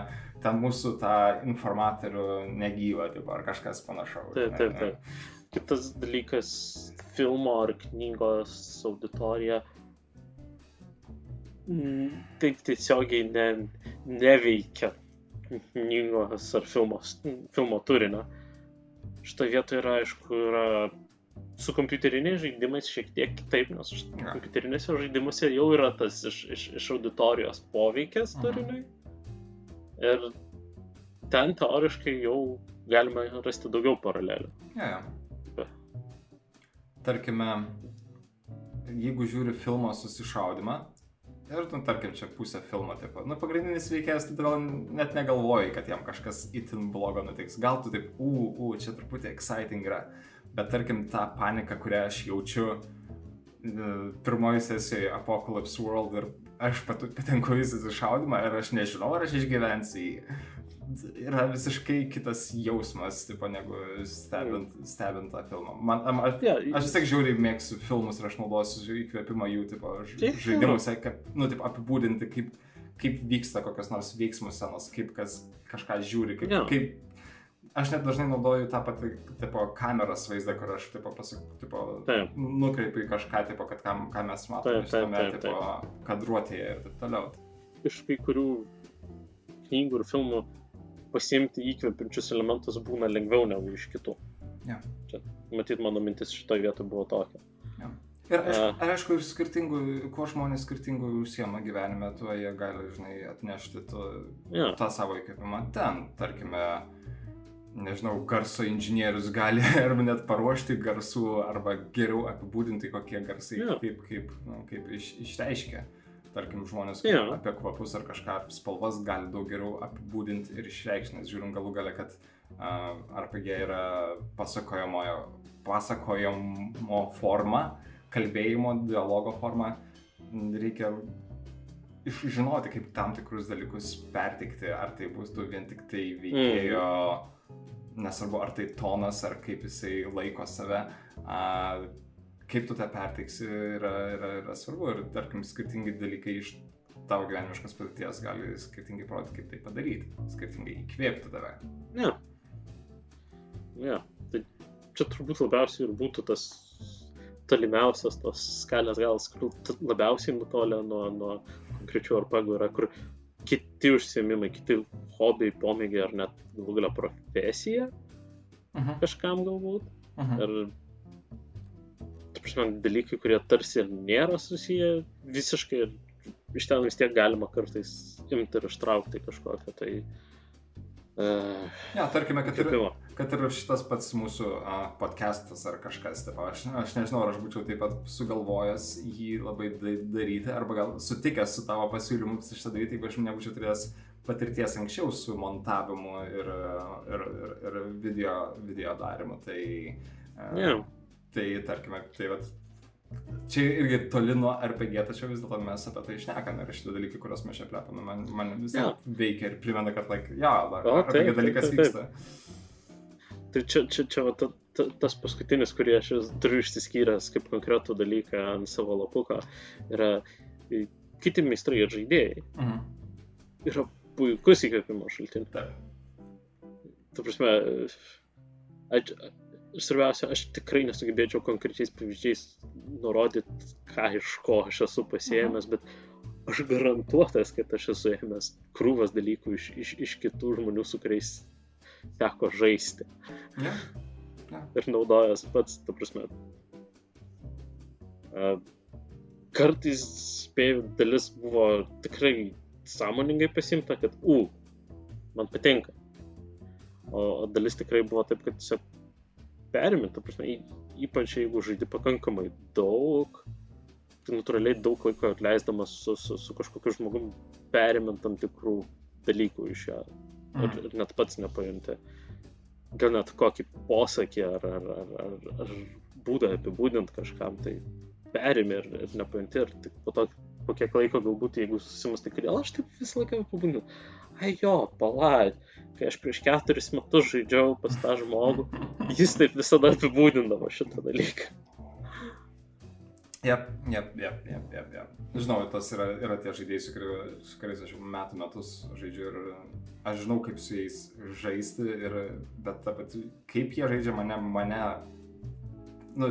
ten mūsų tą informatorių negyvą, tipo, ar kažkas panašaus. Taip, taip, taip. Kitas dalykas - filmo ar knygos auditorija. mm, Taip tiesiogiai ne, neveikia knygos ar filmos, filmo turinio. Šitą vietą yra, aišku, yra su kompiuteriniais žaidimais šiek tiek kitaip, nes Jo. kompiuterinėse žaidimuose jau yra tas iš, iš, iš auditorijos poveikis Mhm. turiniui. Ir ten teoriškai jau galima rasti daugiau paralelių. Ja, ja. Tarkime, jeigu žiūri filmo susišaudimą, ir, nu, tarkim, čia pusė filmo, taip, nu, pagrindinis veikėjas, tai gal net negalvoji, kad jam kažkas itin blogo nutiks. Gal tu taip, u, u, čia truputį exciting yra, bet tarkim, tą paniką, kurią aš jaučiu e, pirmoji sesijoje Apocalypse World ir aš patenku į susišaudimą ir aš nežinau, ar aš išgyvensiu jį. Yra visiškai kitas jausmas, tipo, negu stebint, stebint tą filmą. Man, am- aš, Ja, aš vis tiek žiauriai mėgstu filmus ir aš naudosiu įkvėpimą jų, tipo, žaidimuose, kaip, nu, taip, apibūdinti, kaip, kaip vyksta kokios nors veiksmų scenos, kaip kas kažką žiūri, kaip, Jo. kaip Aš net dažnai naudoju tą patį, tipo, kameros vaizdą, kur aš, tipo, pasak, tipo, Taip. nukreipiu į kažką, tipo, kad kam, ką mes matome Taip, taip, šitame, taip, tipo, kadruotėje ir taip toliau. iš kai kurių knygų ir filmų pasiimti įkvepiančius elementus būna lengviau negu iš kitų. Jo. Čia, matyt, mano mintis šitoje vietoje buvo tokia. Ir aišku, aišku, ir skirtingų, kuo žmonės skirtingų užsiema gyvenime, tuo jie gali, žinai, atnešti tu, Ja. tą savo įkvėpimą ten, tarkime, nežinau, garso inžinierius gali arba net paruošti garsų, arba geriau apibūdinti, kokie garsai, Jo. kaip, kaip, nu, kaip iš, išreiškia. Tarkim, žmonės Jo. apie kvapus ar kažką, spalvas gali daug geriau apibūdinti ir išreikšti, nes žiūrim galų galę, kad uh, RPG yra pasakojamojo, pasakojamo forma, kalbėjimo, dialogo forma. Reikia iš- žinoti, kaip tam tikrus dalykus pertikti, ar tai bus tu vien tik tai veikėjo, nesvarbu, ar tai tonas, ar kaip jisai laiko save, a, kaip tu tą pertiksi yra, yra, yra svarbu ir, tarkim, skirtingi dalykai iš tavo gyvenimiškos patirties gali skirtingai parodyti, kaip tai padaryti, skirtingai įkvėpti tave. Ne. Ne. Tai čia turbūt labiausiai ir būtų tas tolimiausias tos skalės galas, kur labiausiai nutolę nuo, nuo konkrečių RPG yra, kur kiti užsiemimai, kiti hobiai, pomėgiai ar net galų galia profesija Mhm. kažkam galbūt. Mhm. Ir, ta prasme, dalykai, kurie tarsi ir nėra susiję visiškai ir iš ten vis tiek galima kartais imti ir ištraukti kažkokią tai uh, Ja, tarkime, kad ir. Kad ir šitas pats mūsų uh, podcastas ar kažkas, taip, aš, aš nežinau, ar aš būčiau taip pat sugalvojęs jį labai da- daryti, arba gal sutikęs su tavo pasiūlymu šitą daryti, jeigu aš nebūčiau turėjęs patirties anksčiau su montavimu ir, ir, ir, ir video, video darimu. Tai, uh, Ne, tai tarkime, tai vat, čia irgi toli nuo RPG, tačiau vis dėlto mes apie tai išnekame ir šitie dalykai, kuriuos mes čia plepame, man, man vis tiek veikia ir primena, kad, like, ja, O, RPG taip, dalykas taip, taip, vyksta. Tai čia, čia, čia va, ta, ta, tas paskutinis, kurį aš turiu išsiskyręs kaip konkretų dalyką ant savo lapuko, yra e, kiti meistrai ir žaidėjai. Mhm. Yra puikus įkvėpimo šaltinis. Taip. Ta prasme, aš, ir svarbiausia, aš tikrai nesugebėčiau konkrečiais pavyzdžiais nurodyti, ką iš ko aš esu pasiėmęs, bet aš garantuotas, kad aš esu ėmęs krūvas dalykų iš, iš, iš kitų žmonių, su kuriais teko žaisti. Ja. Ir naudojęs pats, ta prasme. Kartais, spėjau, dalis buvo tikrai sąmoningai pasimta, kad, u, man patinka. O, dalis tikrai buvo taip, kad tiesiog perimi, ta prasme, ypač jeigu žaidi pakankamai daug, tai natūraliai daug laiko atleisdamas su, su, su kažkokiu žmogum perimint tam tikrų dalykų iš jo ir, Mhm. ir net pats nepajunti. Gal net kokį posakį ar, ar, ar, ar, ar būdą apibūdinti kažkam, tai perimi ir, ir nepajunti. Ir tik po to, po kiek laiko galbūt, jeigu susimastai, kodėl aš taip visą laiką apibūdinu. Ai jo, palai, kai aš prieš keturis metus žaidžiau pas tą žmogų, jis taip visada apibūdindavo šitą dalyką. Jep, jep, jep, jep, jep, jep. Žinau, tas yra, yra tie žaidėjai, su, kuriu, su kuriais aš jau metų metus žaidžiu ir aš žinau, kaip su jais žaisti, ir, bet ta pati, kaip jie žaidžia mane, mane, nu,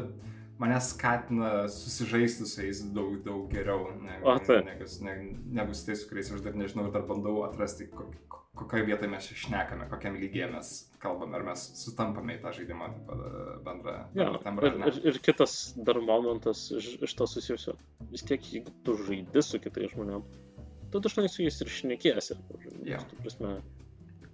mane skatina susižaisti su jais daug, daug geriau negu, O, taip. negu, negu, negu su tais, su kuriais aš dar nežinau ir dar bandau atrasti, kok- kok- kokioje vietoje mes čia šnekame, kokiam lygiai mes kalbame, ar mes sutampame į tą žaidimą taip e, bendrą, Ja, bendrą tembrą. ir, ar ir, ir kitas dar momentas iš, iš to susijusio. Vis tiek, jeigu tu žaidi su kitais žmonėmis, tu dažnai su jais ir šnekiesi. Jo. Tu prasme,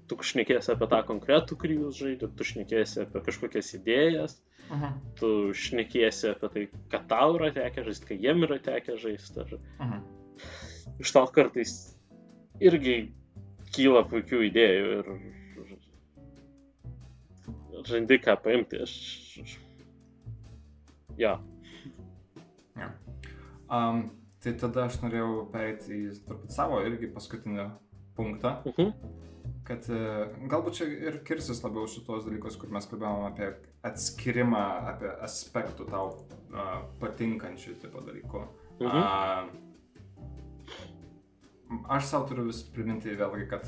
tu šnekėsi apie tą konkretų, kurį jūs žaidėte, tu šnekėsi apie kažkokias idėjas, Mhm. tu šnekėsi apie tai, ką tau yra tekę žaisti, ką jiem yra tekę žaisti. Ir Mhm. iš to kartais irgi kyla puikių idėjų ir ir randi ką paimti. Aš... aš- Ja. Um, tai tada aš norėjau pereiti į turbūt savo irgi paskutinį punktą, Mhm. kad e, galbūt čia ir kirsis labiau su tuos dalykus, kur mes kalbėjome apie atskirimą, apie aspektų tau uh, patinkančių tipo dalykų. Mhm. Uh, aš savo turiu vis priminti vėlgi, kad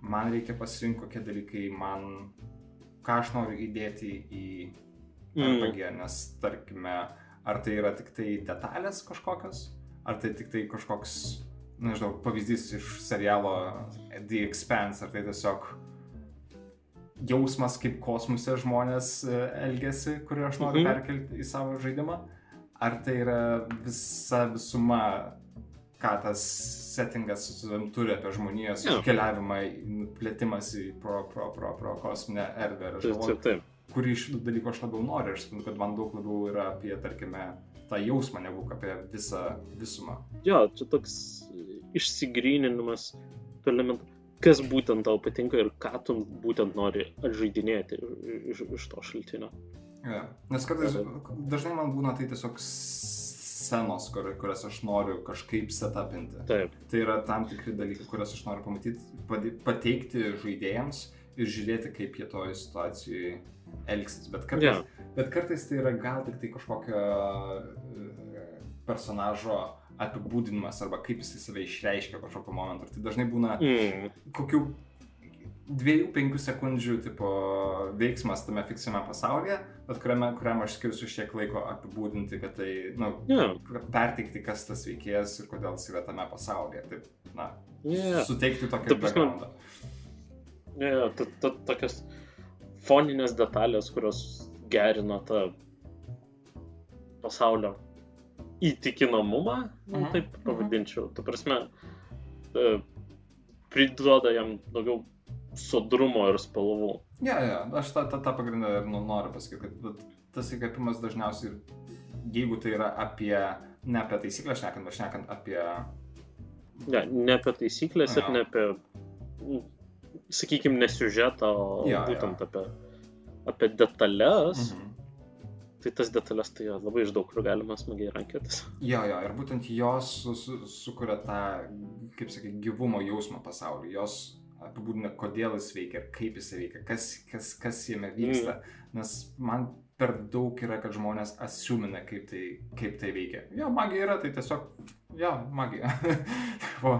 man reikia pasirinkti, kokie dalykai man, ką aš noriu įdėti į Mm. RPG, nes tarkime, ar tai yra tik tai detalės kažkokios, ar tai tik tai kažkoks, nežinau, pavyzdys iš serialo The Expanse, ar tai tiesiog jausmas, kaip kosmose žmonės e, elgesi, kurį aš noriu Mhm. perkelti į savo žaidimą, ar tai yra visa visuma, ką tas settingas turi apie žmonijos Jo. keliavimą, plėtimąsi pro, pro, pro, pro kosminę erdvę. Taip, taip, taip. kurį iš šitų dalykų aš labiau noriu. Aš suprantu, kad man daug labiau yra apie, tarkime, tą jausmą, negu apie visą visumą. Jo, čia toks išsigryninimas tų elementų. Kas būtent tau patinka ir ką tu būtent nori atžaidinėti iš, iš to šaltinio. Ja. Nes kartais, dažnai man būna tai tiesiog scenos, kur, kurias aš noriu kažkaip setupinti. Taip. Tai yra tam tikri dalykai, kuriuos aš noriu pamatyti, pateikti žaidėjams ir žiūrėti, kaip jie toje situacijoje elgsis. Bet kartais, Jo. bet kartais tai yra gal tik tai kažkokio e, personažo apibūdinimas arba kaip jis save išreiškia kažkokio momentu. Ir tai dažnai būna Mm. kokių dviejų, penkių sekundžių tipo veiksmas tame fikciniame pasaulyje, bet kuriame, kuriam aš skirsiu šiek laiko apibūdinti, kad tai, na, Jo. perteikti, kas tas veikėjas ir kodėl jis yra tame pasaulyje. Taip, na, Yeah. suteikti tokį backgroundą. Yeah, ta, ta, tokios foninės detalės, kurios gerina tą pasaulio įtikinamumą, nu, Mhm, taip mhm. pavadinčiau. Ta prasme, e, priduoda jam daugiau sodrumo ir spalvų. Ja, ja, aš tą, tą, tą pagrindą ir noriu pasakyti, kad tas įkvėpimas dažniausiai, ir jeigu tai yra apie, ne apie taisyklę šnekant, bet šnekant apie... Ne, ne apie taisyklės ir Jo. ne apie, nu, sakykime, ne siužetą, o Jo, jo. būtent apie, apie detalės. Mhm. Tai tas detalės, tai jo, labai iš daug kur galima smagiai rankiotis. Jo, jo, ir būtent jos su, su, sukuria tą, kaip sakai, gyvumo jausmą pasaulyje. Jos apibūdina, kodėl jis veikia ir kaip jis veikia, kas, kas, kas jame vyksta. Mm. Nes man per daug yra, kad žmonės asiumina, kaip tai, kaip tai veikia. Jo, magija yra, tai tiesiog, jo, magija. o,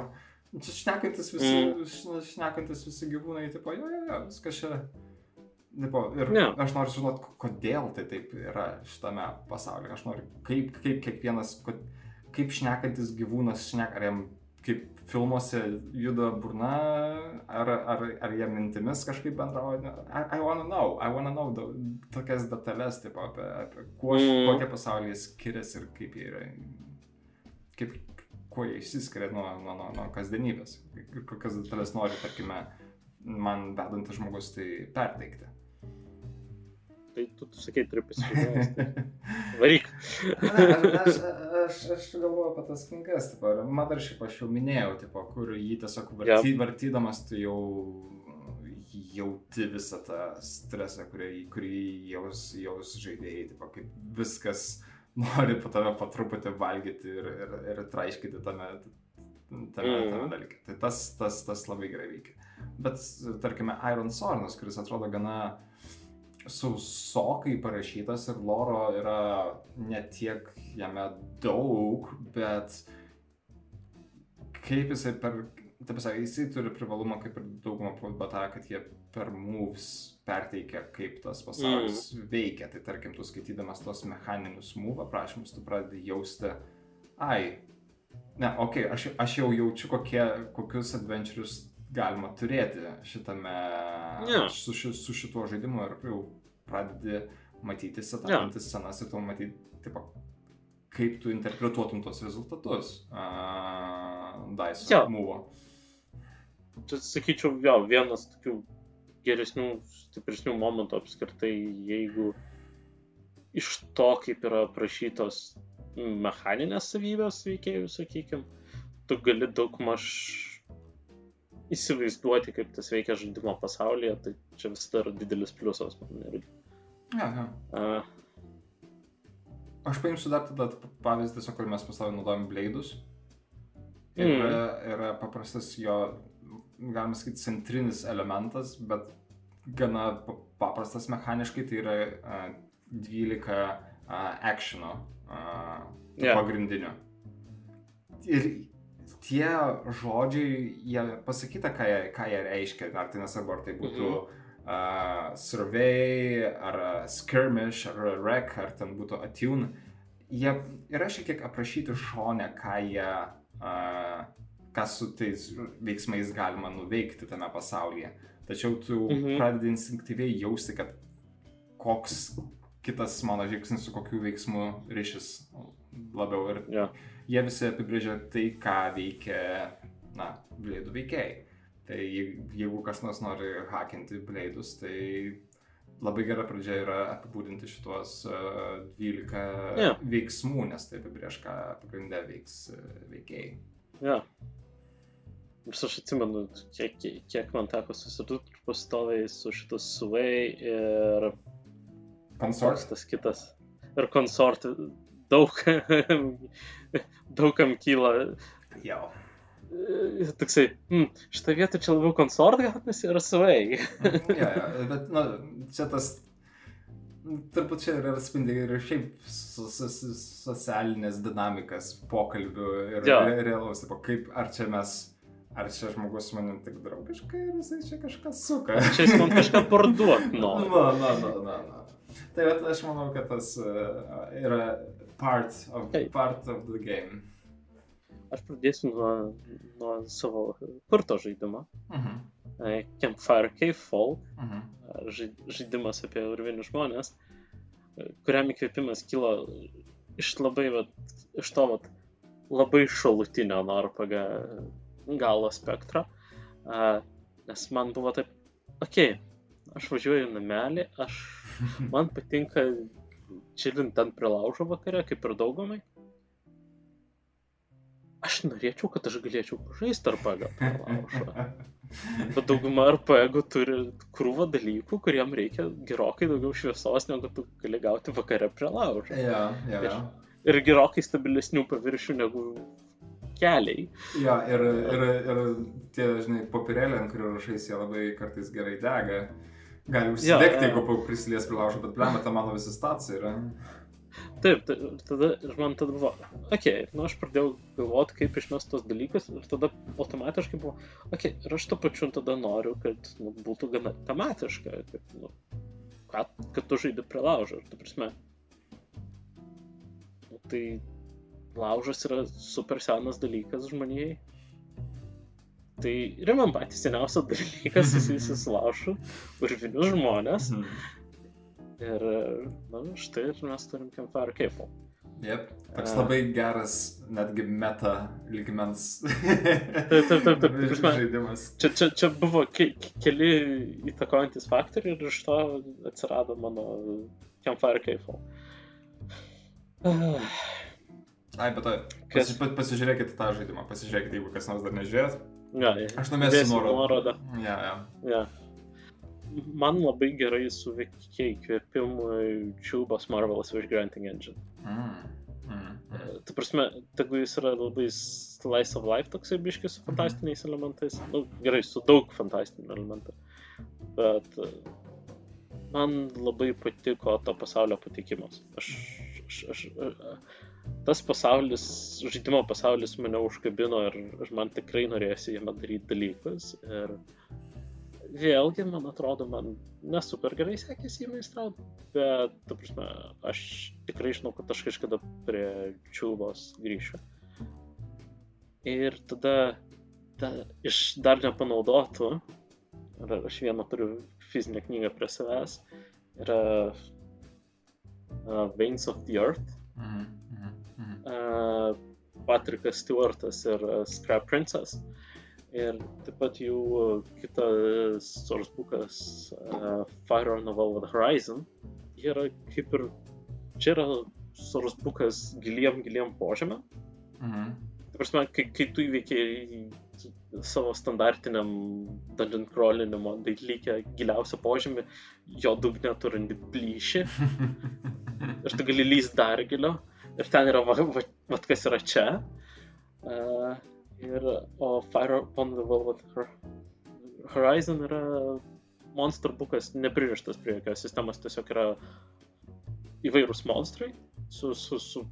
šnekantis visi, Mm. šnekantis visi gyvūnai, tipo, jo, jo, jo, viskas čia. Tipo, ir Ne. aš noriu žinoti, kodėl tai taip yra šitame pasaulyje. Aš noriu, kaip, kaip kiekvienas, kaip šnekantis gyvūnas šnek, ar jam kaip filmuose juda burna, ar, ar, ar jie mintimis kažkaip bendrauja. I, I wanna know, I wanna know the, tokias detalės, tipo, apie, apie kuo, Mm. kokie pasaulyje skiriasi ir kaip jie yra, kaip, kuo jie išsiskiria nuo, nuo, nuo, nuo kasdienybės. Ir kokias detalės nori, tarkime, man vedantis žmogus tai perteikti. Tai tu, tu sakai, turi pasižiūrėti. Varyk. Aš, aš, aš, aš galvoju apie tas knygas, tipo, ir Mothership aš jau minėjau, tipo, kur jį tiesiog varty, Jo. vartydamas tu jau jauti visą tą stresą, kurį, kurį jaus, jaus žaidėjai, tipo, kaip viskas nori po tave po truputį valgyti ir, ir, ir traiškyti tame, tame, tame Mhm. dalyke. Tai tas, tas, tas labai gerai veikia. Bet, tarkime, Iron Sornas, kuris atrodo gana sausokai parašytas ir loro yra ne tiek jame daug, bet kaip jisai per... Taip sakė, jisai turi privalumą kaip ir daugumą bata, kad jie per moves perteikia, kaip tas pasaulis mm. veikia. Tai tarkim, tu skaitydamas tos mechaninius move aprašymus, tu pradedi jausti, ai, ne, okei, okay, aš, aš jau jaučiu, kokie, kokius adventures galima turėti šitame, Jo. su, su šituo žaidimu ir jau pradedi matyti setapinti scenas ir tu matyti, tipo, kaip tu interpretuotum tos rezultatus uh, Dice Jo. mūvo. čia sakyčiau, jo, vienas tokių geresnių, stipresnių momentų apskritai, jeigu iš to, kaip yra aprašytos mechaninės savybės veikėjų, sakykime, tu gali daug maž įsivaizduoti, kaip tas veikia žaidimo pasaulyje, tai čia vis dar didelis pliusas man irgi. Ja. Uh, Aš paimsiu dar tada pavyzdį, tiesiog, kur mes pasaulyje naudojam bleidus. Ir Mm. yra, yra paprastas jo, galima sakyti, centrinis elementas, bet gana pa- paprastas mechaniškai, tai yra uh, 12 uh, actiono uh, Jo. pagrindinių. Ir tie žodžiai, jie pasakyta, ką jie, ką jie reiškia, ar tai nesvarbu, ar tai būtų uh, survey, ar skirmish, ar rec, ar ten būtų attune. Jie yra šiek tiek aprašyti šone, ką jie, uh, ką su tais veiksmais galima nuveikti tame pasaulyje. Tačiau tu Mhm. pradedi instinktyviai jausti, kad koks kitas mano žingsnis su kokiu veiksmu ryšis labiau. Ir jo. jie visi apibrėžia tai, ką veikia, na, bleidų veikėjai. Tai jei- jeigu kas nors nori hakinti bleidus, tai labai gera pradžia yra apibūdinti šitos uh, 12 Jo. veiksmų, nes tai apibrėž, ką pagrindė veiks uh, veikėjai. Ja. Vis aš atsimenu, kiek, kiek- man teko susidurti pastoviai su šitas suvei ir Consort? koks tas kitas. Ir konsort daug, daugam kyla Jau. Toksai, hm, šitą vietą čia labiau konsort gaunasi ir suvei. ja, ja, bet, na, čia tas, turbūt čia ir atspindi ir šiaip so, so, so, socialinės dinamikas, pokalbių ir re, realaus, kaip, ar čia mes, ar čia žmogus su manim tik draugiškai, ar jisai čia kažką suka. Čia jis man kažką parduot Na, nori. na, na, na, na. Tai vat, aš manau, kad tas uh, yra part of, Taip. part of the game. Aš pradėsiu nuo, nuo savo kurto žaidimo. Mhm. E, Campfire Cave Folk. Mhm. žai- žaidimas apie urvinius žmonės, e, kuriam įkvėpimas kilo iš labai, vat, iš to vat, labai šalutinio NRPG galo spektro. A, Nes man buvo taip, okei, okay, aš važiuoju į namelį, aš, man patinka čilint ant prie laužo vakare, kaip ir daugumai. Aš norėčiau, kad aš galėčiau žaisti RPG prie laužo. Bet dauguma RPG turi krūvą dalykų, kuriem reikia gerokai daugiau šviesos, negu tu gali gauti vakare prie laužo. Ja, ja, ja. Ir gerokai stabilesnių paviršių negu keliai. Ja, ir, ir, ir tie, žinai, popierėliai, ant kurių rašais, jie labai kartais gerai dega. Gali užsidegti, Jo, jo. jeigu prisilies prie laužo, bet blema, ta mano visi stacija yra. Taip, tai, ir tada ir man tada buvo, okei, okay, nu aš pradėjau galvoti, kaip išmest tos dalykus ir tada automatiškai buvo, okei, okay, ir aš to pačiu tada noriu, kad nu, būtų gana tematiška, kad, nu, ką, kad tu žaidži prie laužo, tu prasme. Nu, tai laužas yra super senas dalykas žmonijai. Tai yra man patys seniausias dalykas susijusius su laužu, urvinius žmonės. Mhm. Ir, na, štai ir mes turim Campfire Cave. Jep, toks labai geras, netgi meta lygmens taip, taip, taip, ta prasme. žaidimas. Čia, čia, čia buvo ke keli įtakojantis faktoriai ir iš to atsirado mano Campfire. Ah, Ai, bet to, Kas? pasi, pa- pasižiūrėkite tą žaidimą, pasižiūrėkite, jeigu kas nors dar nežiūrėt. Ja, Aš numesiu Dėsiu nuorodą. nuorodą. Ja, ja. Ja. Man labai gerai suveikė įkvėpimui Tubas Marvelous Wish Granting Engine. Mm. Mm. Mm. Ta prasme, tegu jis yra labai slice of life toksai biškis su fantastiniais elementais. Nu, gerai, su daug fantastinių elementų. Bet e, man labai patiko to pasaulio patikimas. Aš, aš, aš, a- tas pasaulis, žaidimo pasaulis mane užkabino ir, man tikrai norėjosi jame daryti dalykus. Ir vėlgi, man atrodo, man nesuper gerai sekėsi jį meistrauti, bet, ta prasme, aš tikrai žinau, kad aš kažkada prie čiūbos grįšiu. Ir tada ta, iš dar nepanaudotų, aš vieną turiu fizinę knygą prie savęs, yra uh, Veins of the Earth, Mhm. Mhm. Mhm. uh, Patrikas Stewartas ir uh, Scrap Princess. Ir taip pat jų kitas sourcebookas uh, Fire on the Velvet Horizon yra kaip ir, čia yra sourcebookas giliem, giliem požemėm. Mhm. Tai prasme, kai, kai tu įveikiai savo standartiniam dungeon crawlinimo dalykę giliausią požemį, jo dugne tu randi plyšį ir tu gali lyst dar giliau. Ir ten yra, va, va, va kas yra čia. Uh, ir, o Fire on the Velvet Horizon yra monster bookas nepririštas prie jokios sistemos, tiesiog yra įvairūs monstrai su, su, su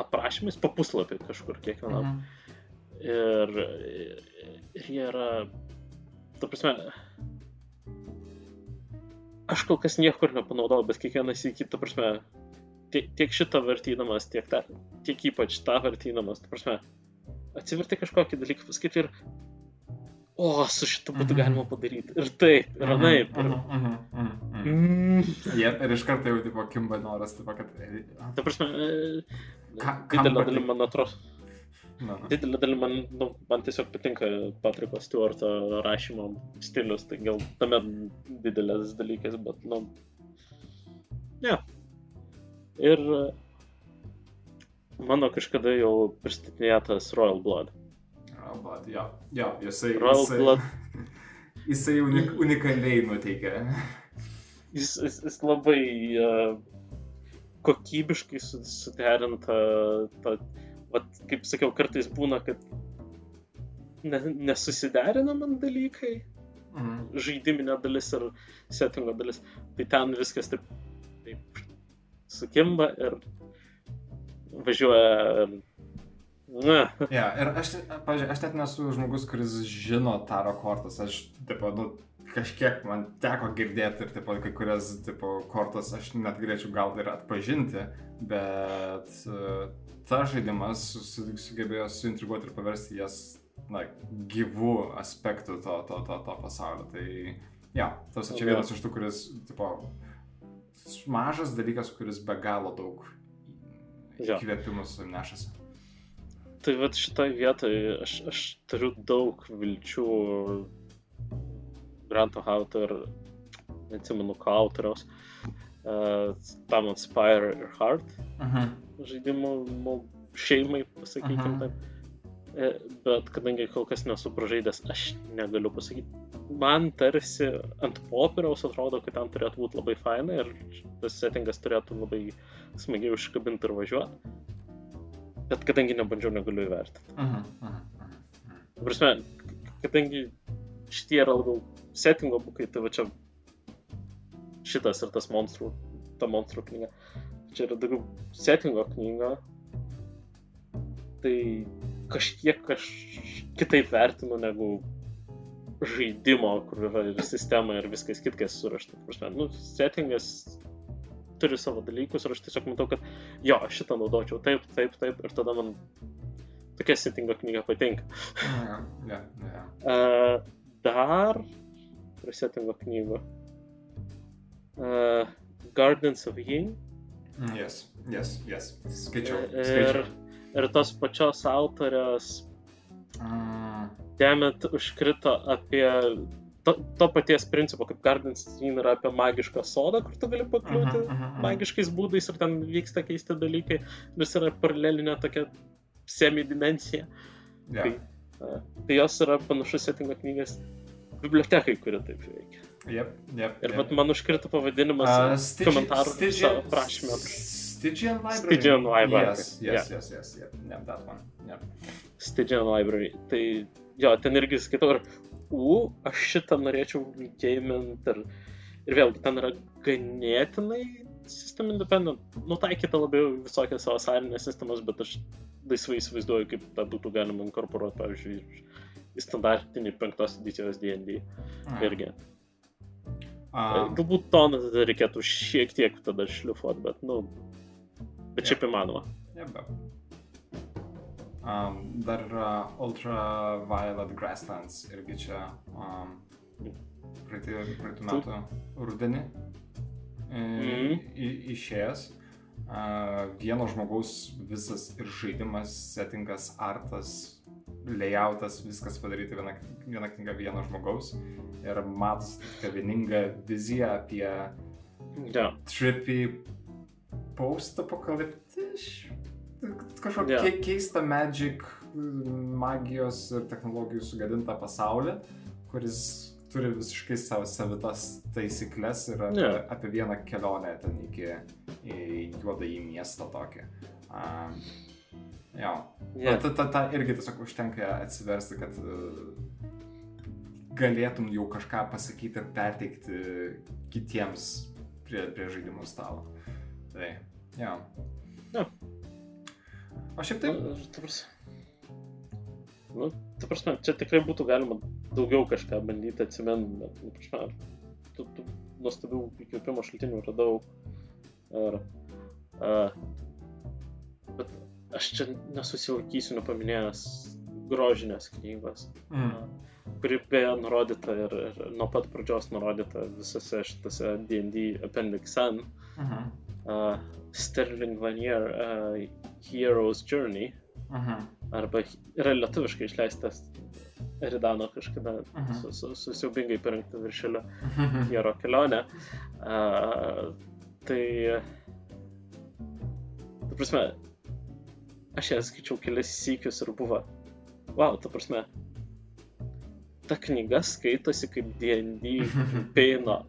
aprašymais po puslapį kažkur kiekvienam. Mhm. Ir, ir jie yra, ta prasme, aš kol kas niekur nepanaudojau, bet kiekvienas į kitą prasme, tiek, tiek šitą vartydamas, tiek, ta, tiek ypač tą vartydamas, ta prasme, atsiverti kažkokį dalyką, pasakyti ir, o, su šitu būtų mhm. galima padaryti. Ir taip, ir Mhm, anaip. Ir, mhm, mm, Jep, ir iš karto jau, tipo, kimba noras, tipo, kad... ta prasme, e, Ka- didelė dalim, man atrodo, Na, didelė dalim man, nu, man tiesiog patinka Patriko Stewarto rašymo stilius, tai gal tame didelis dalykas, bet, nu, ne. Ir e, mano kažkada jau pristatinėtas Royal Blood. Oh, but, jo, jo, jisai... Royal jisai, Blood. Jisai unik, unikaliai nuteikia. Jis, jis, jis labai uh, kokybiškai su- suderinta, ta, vat, kaip sakiau, kartais būna, kad ne, nesusiderina man dalykai, Mhm. žaidiminė dalis ir settingo dalis. Tai ten viskas taip, taip sukimba ir važiuoja. ir- Na, Ja, ir aš, pažiūrėjau, aš net nesu žmogus, kuris žino taro kortas. Aš, tipo, nu, kažkiek man teko girdėti ir, tipo, kai kurias, tipo, kortas aš net galėčiau gal ir atpažinti, bet uh, ta žaidimas su- sugebėjo suintriguoti ir paversti jas, na, gyvų aspektų to, to, to, to pasaulio. Tai, ja, tas čia vienas iš tų, kuris, tipo, mažas dalykas, kuris be galo daug Jo. įkvėpimus nešasi. tai vad šitoje vietoje aš, aš turiu daug vilčių Granto autor, neatsimenu, ką autoriaus, uh, tam Inspire ir Heart Mhm. žaidimų nu, šeimai, pasakykime Mhm. taip. E, Bet kadangi kol kas nesu pražaidęs, aš negaliu pasakyti. Man tarsi ant popieriaus atrodo, kad ten turėtų būti labai faina ir tas settingas turėtų labai smagiai užkabinti ir važiuoti. Bet kadangi nebandžiau, negaliu įvertinti. Mhm, mhm. Ta prasme, kadangi šitie yra labiau settingo bukai, tai va čia šitas ir tas monstrų, ta monstrų knyga. Čia yra daugiau settingo knyga. Tai kažkiek aš kitaip vertinu negu žaidimo, kur yra ir sistema ir viskas kitkas surašta. Ta prasme, Nu, settingas turi savo dalykus ir aš tiesiog matau, kad jo, šitą naudočiau taip, taip, taip ir tada man tokia settingo knyga patinka. Ja, ja, ja. Uh, dar prasetingo knygų. Uh, Gardens of Yin Mm, Yes, yes, yes. Skaičiau. skaičiau. ir tos pačios autorės Mm, Demet užkrito apie to, to paties principo, kaip Gardens of Yin yra apie magišką sodą, kur tu gali pakliūti mhm, mhm, mhm. magiškais būdais ir ten vyksta keisti dalykai, vis yra paralelinė tokia semidimensija. Ja. tai- Uh, tai jos yra panašus settingo knygas bibliotekai, kuri taip veikia. Yep, yep. Ir yep. man užkrito pavadinimas Uh, uh, komentarų prašymę. Stygian Library. Stygian Library, Yes, yes, yes, yes, yep. Yep, that one. Yep. Stygian Library. Tai jo, ten irgi skaitau ir, u, aš šitą norėčiau gamint ir, ir vėlgi ten yra ganėtinai system independent, nutaikyta labiau visokias savo sarinės sistemas, bet aš laisvai įsivaizduoju, kaip tą būtų galima inkorporuoti, pavyzdžiui, į standartinį penktos edicijos D&D Mm. irgi. Um, Galbūt toną reikėtų šiek tiek tada šlifuoti, bet, nu, bet šiaip įmanoma. Yep. Um, dar yra Ultraviolet Grasslands irgi čia um, praeitų, praeitų metų rudenį e, Mhm. į- išėjęs. Uh, vieno žmogaus visas ir žaidimas, settingas, artas, layoutas, viskas padaryta viena, viena knyga vieno žmogaus. Ir matos tokia vieninga vizija apie Ja. trippy post-apokaliptiš. Kažkokia yeah. keista magic, magijos ir technologijų sugadintą pasaulį, kuris turi visiškai savo savitas taisyklės ir apie, yeah. apie vieną kelionę ten iki juodą į miestą tokį. Um, jo. Ja. Ta, ta, ta irgi tiesiog užtenka atsiversti, kad uh, galėtum jau kažką pasakyti ir perteikti kitiems prie, prie žaidimų stalo. Tai, jo. Jo. O šiaip taip, Nu, ta prasme- Nu, ta prasme, čia tikrai būtų galima daugiau kažką bandyti atsiminti, bet, nu, prasme, tų, tų nuostabių įkvėpimo šaltinių radau. Ir, uh, bet aš čia nesusilaikysiu nepaminėjęs grožinės knygos, mm. kuri beje nurodyta ir, ir nuo pat pradžios nurodyta visose šitose D&D Appendix N. mhm. Uh, Sterling Lanier uh, Hero's Journey Mhm. arba yra lietuviškai išleistas Eridano kažkada Mhm. su, su, su siaubingai parengta viršelio. Hero kelionė. Uh, tai, ta prasme, aš ją skaičiau kelias sykius ir buvo, wow, ta prasme, ta knyga skaitosi kaip D&D kampeino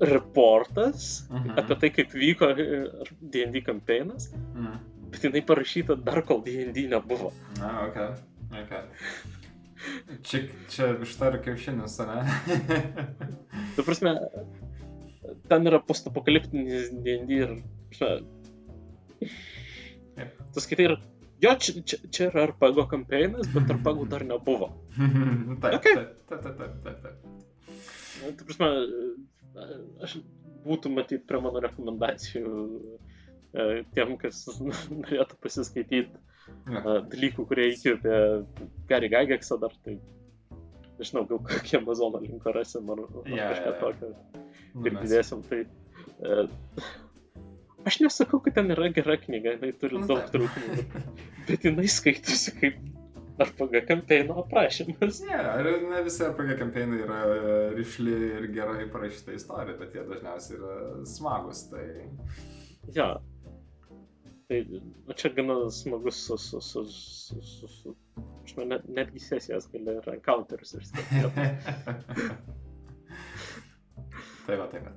reportas Mhm. apie tai, kaip vyko e, D&D kampeinas, Mhm. bet jinai parašyta dar kol D&D nebuvo. Na, ok. Ok. Čia, čia višta ir kiaušinis, ne? Ta prasme, ten yra postapokaliptinis D&D ir, Yep. tu skaitai ir, jo, čia, čia, čia yra RPG kampeinas, bet RPG dar nebuvo. taip, Okay. taip, taip, taip, taip, taip, taip. Nu, Ta prasme, aš būtų matyti prie mano rekomendacijų e, tiem, kas norėtų pasiskaityti dalykų, kurie įkvėpė Gary Gygaxą dar, tai nežinau, gal kokį Amazono linką rasim ar, ar Jo, kažką jo, jo. tokio. Nu, ir didėsim. Tai, e, aš nesakau, kad ten yra gera knyga, jinai turi Nu, daug trūkumų, bet jinai skaitosi kaip RPG kampeino aprašymas. Ne, ir ne visi RPG kampeinai yra e, rišli ir gerai parašyta istorija, bet jie dažniausiai yra smagus. Tai... Ja. Tai nu, čia gana smagus su, su, su, su, su, su aš manau, net, netgi sesijas gali ir encounters ir stebėti. tai va, tai va.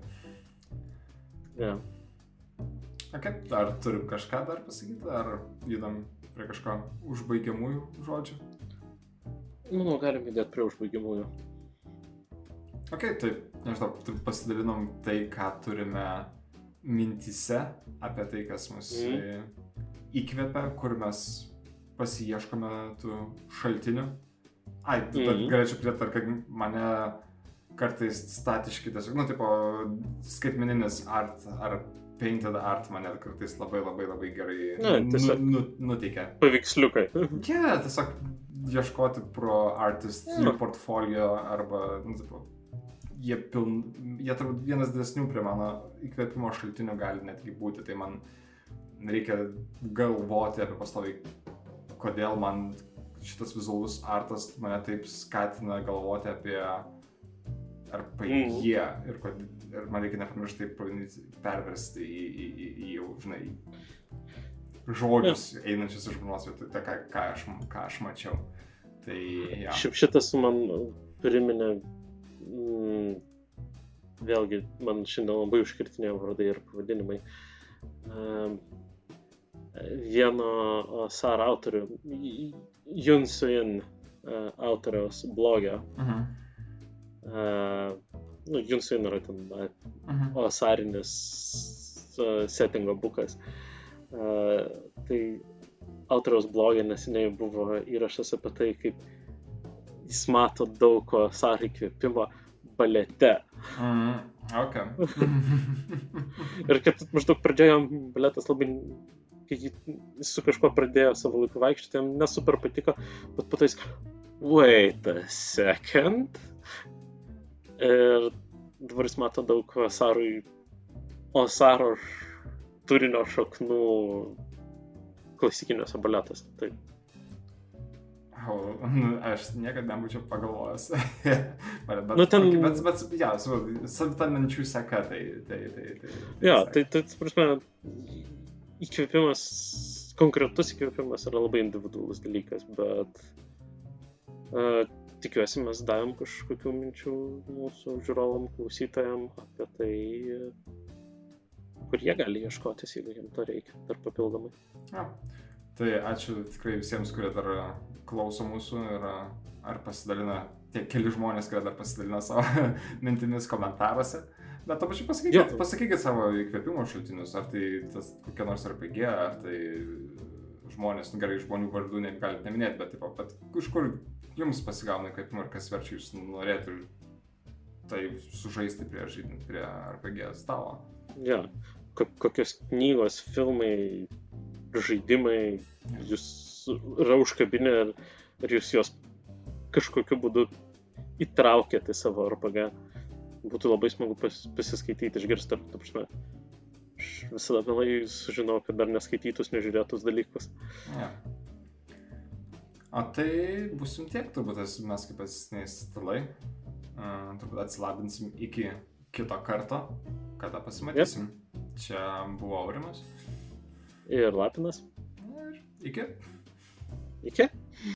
Ja. Ok, ar turim kažką dar pasakyti, ar judam prie kažko užbaigiamųjų žodžių? Manau, galim judėti prie užbaigimųjų. Ok, taip, nežinau, taip pasidalinom tai, ką turime mintise apie tai, kas mus mm. įkvepia, kur mes pasieškome tų šaltinių. Ai, mm. Mhm. galėčiau pridėti, kad mane kartais statiški, tiesiog, nu, tipo, skaitmeninis art ar painted art mane kartais labai labai labai gerai Na, tiesiog- nu, nu, nuteikia. Paveiksliukai. Yeah, tiesiog ieškoti pro artist jų portfolio arba, nu, tipo, jie piln, jie turbūt vienas didesnių prie mano įkvėpimo šaltinių gali netgi būti, tai man reikia galvoti apie pastoviai, kodėl man šitas vizualus artas mane taip skatina galvoti apie arba Mhm. jie ir, kod, ir man reikia nepamiršti tai pabandyti perversti į, į, į, į jau, žinai, žodžius einančius iš vietoj, tai ką, ką, aš, ką aš mačiau. Tai, ja. Šiaip šitas man priminė, mm, vėlgi, man šiandien labai užkirtinėjo vardai ir pavadinimai. Um, vieno SAR autorių, Jun Suin a, autoriaus blogio. Mhm. Uh, nu, Jun Suin yra ten a, Mhm. osarinis uh, settingo bukas. Uh, tai autoriaus blogė neseniai buvo įrašas apie tai, kaip jis mato daug ko Sar įkvėpimo balete. Mhm. Ok. Ir kad maždaug pradėjo baletas labai, kai jis su kažkuo pradėjo savo laiku vaikščioti, jam nesuper patiko, bet po to jis, wait a second. Ir dabar jis mato daug Osarui, Osaro turinio šaknų klasikiniuose baletuose. Tai Wow, nu, aš niekada nebūčiau pagalvojęs. bet, Nu, ten- bet, bet, bet, ja, su, savita minčių seka, tai, tai, tai, tai, Jo, seka. tai, tai, tai prasme, įkvėpimas, konkretus įkvėpimas yra labai individualus dalykas, bet uh, tikiuosi mes davėm kažkokių minčių mūsų žiūrovam, klausytojam apie tai, kur jie gali ieškotis, jeigu jiems to reikia, dar papildomai. Ja. Tai ačiū tikrai visiems, kurie dar klauso mūsų ir ar pasidalina, tie keli žmonės, kurie dar pasidalina savo mintimis komentaruose. Bet to pačiu pasakykit, pasakykit savo įkvėpimo šaltinius, ar tai tas kokia nors RPG, ar tai žmonės, nu gerai, žmonių vardų negalite neminėti, bet taip, bet iš kur jums pasigauna įkvėpimo ir kas verčia jūs norėtų tai sužaisti prie, žaidimų, prie RPG stalo. Ja, ko, kokios knygos, filmai, žaidimai jūs yra užkabinę ir, ir jūs juos kažkokiu būdu įtraukėte į savo RPG. Būtų labai smagu pas, pasiskaityti, išgirsti, ta prasme, aš visada mielai sužinau, kad dar neskaitytus, nežiūrėtus dalykus. Ja. O tai busim tiek, turbūt es- mes kaip esiniai stalai. Uh, turbūt atsilabinsim iki kito karto, kada pasimatysim. Yep. Čia buvo Aurimas. Ir Lapinas. Ir iki. Iki.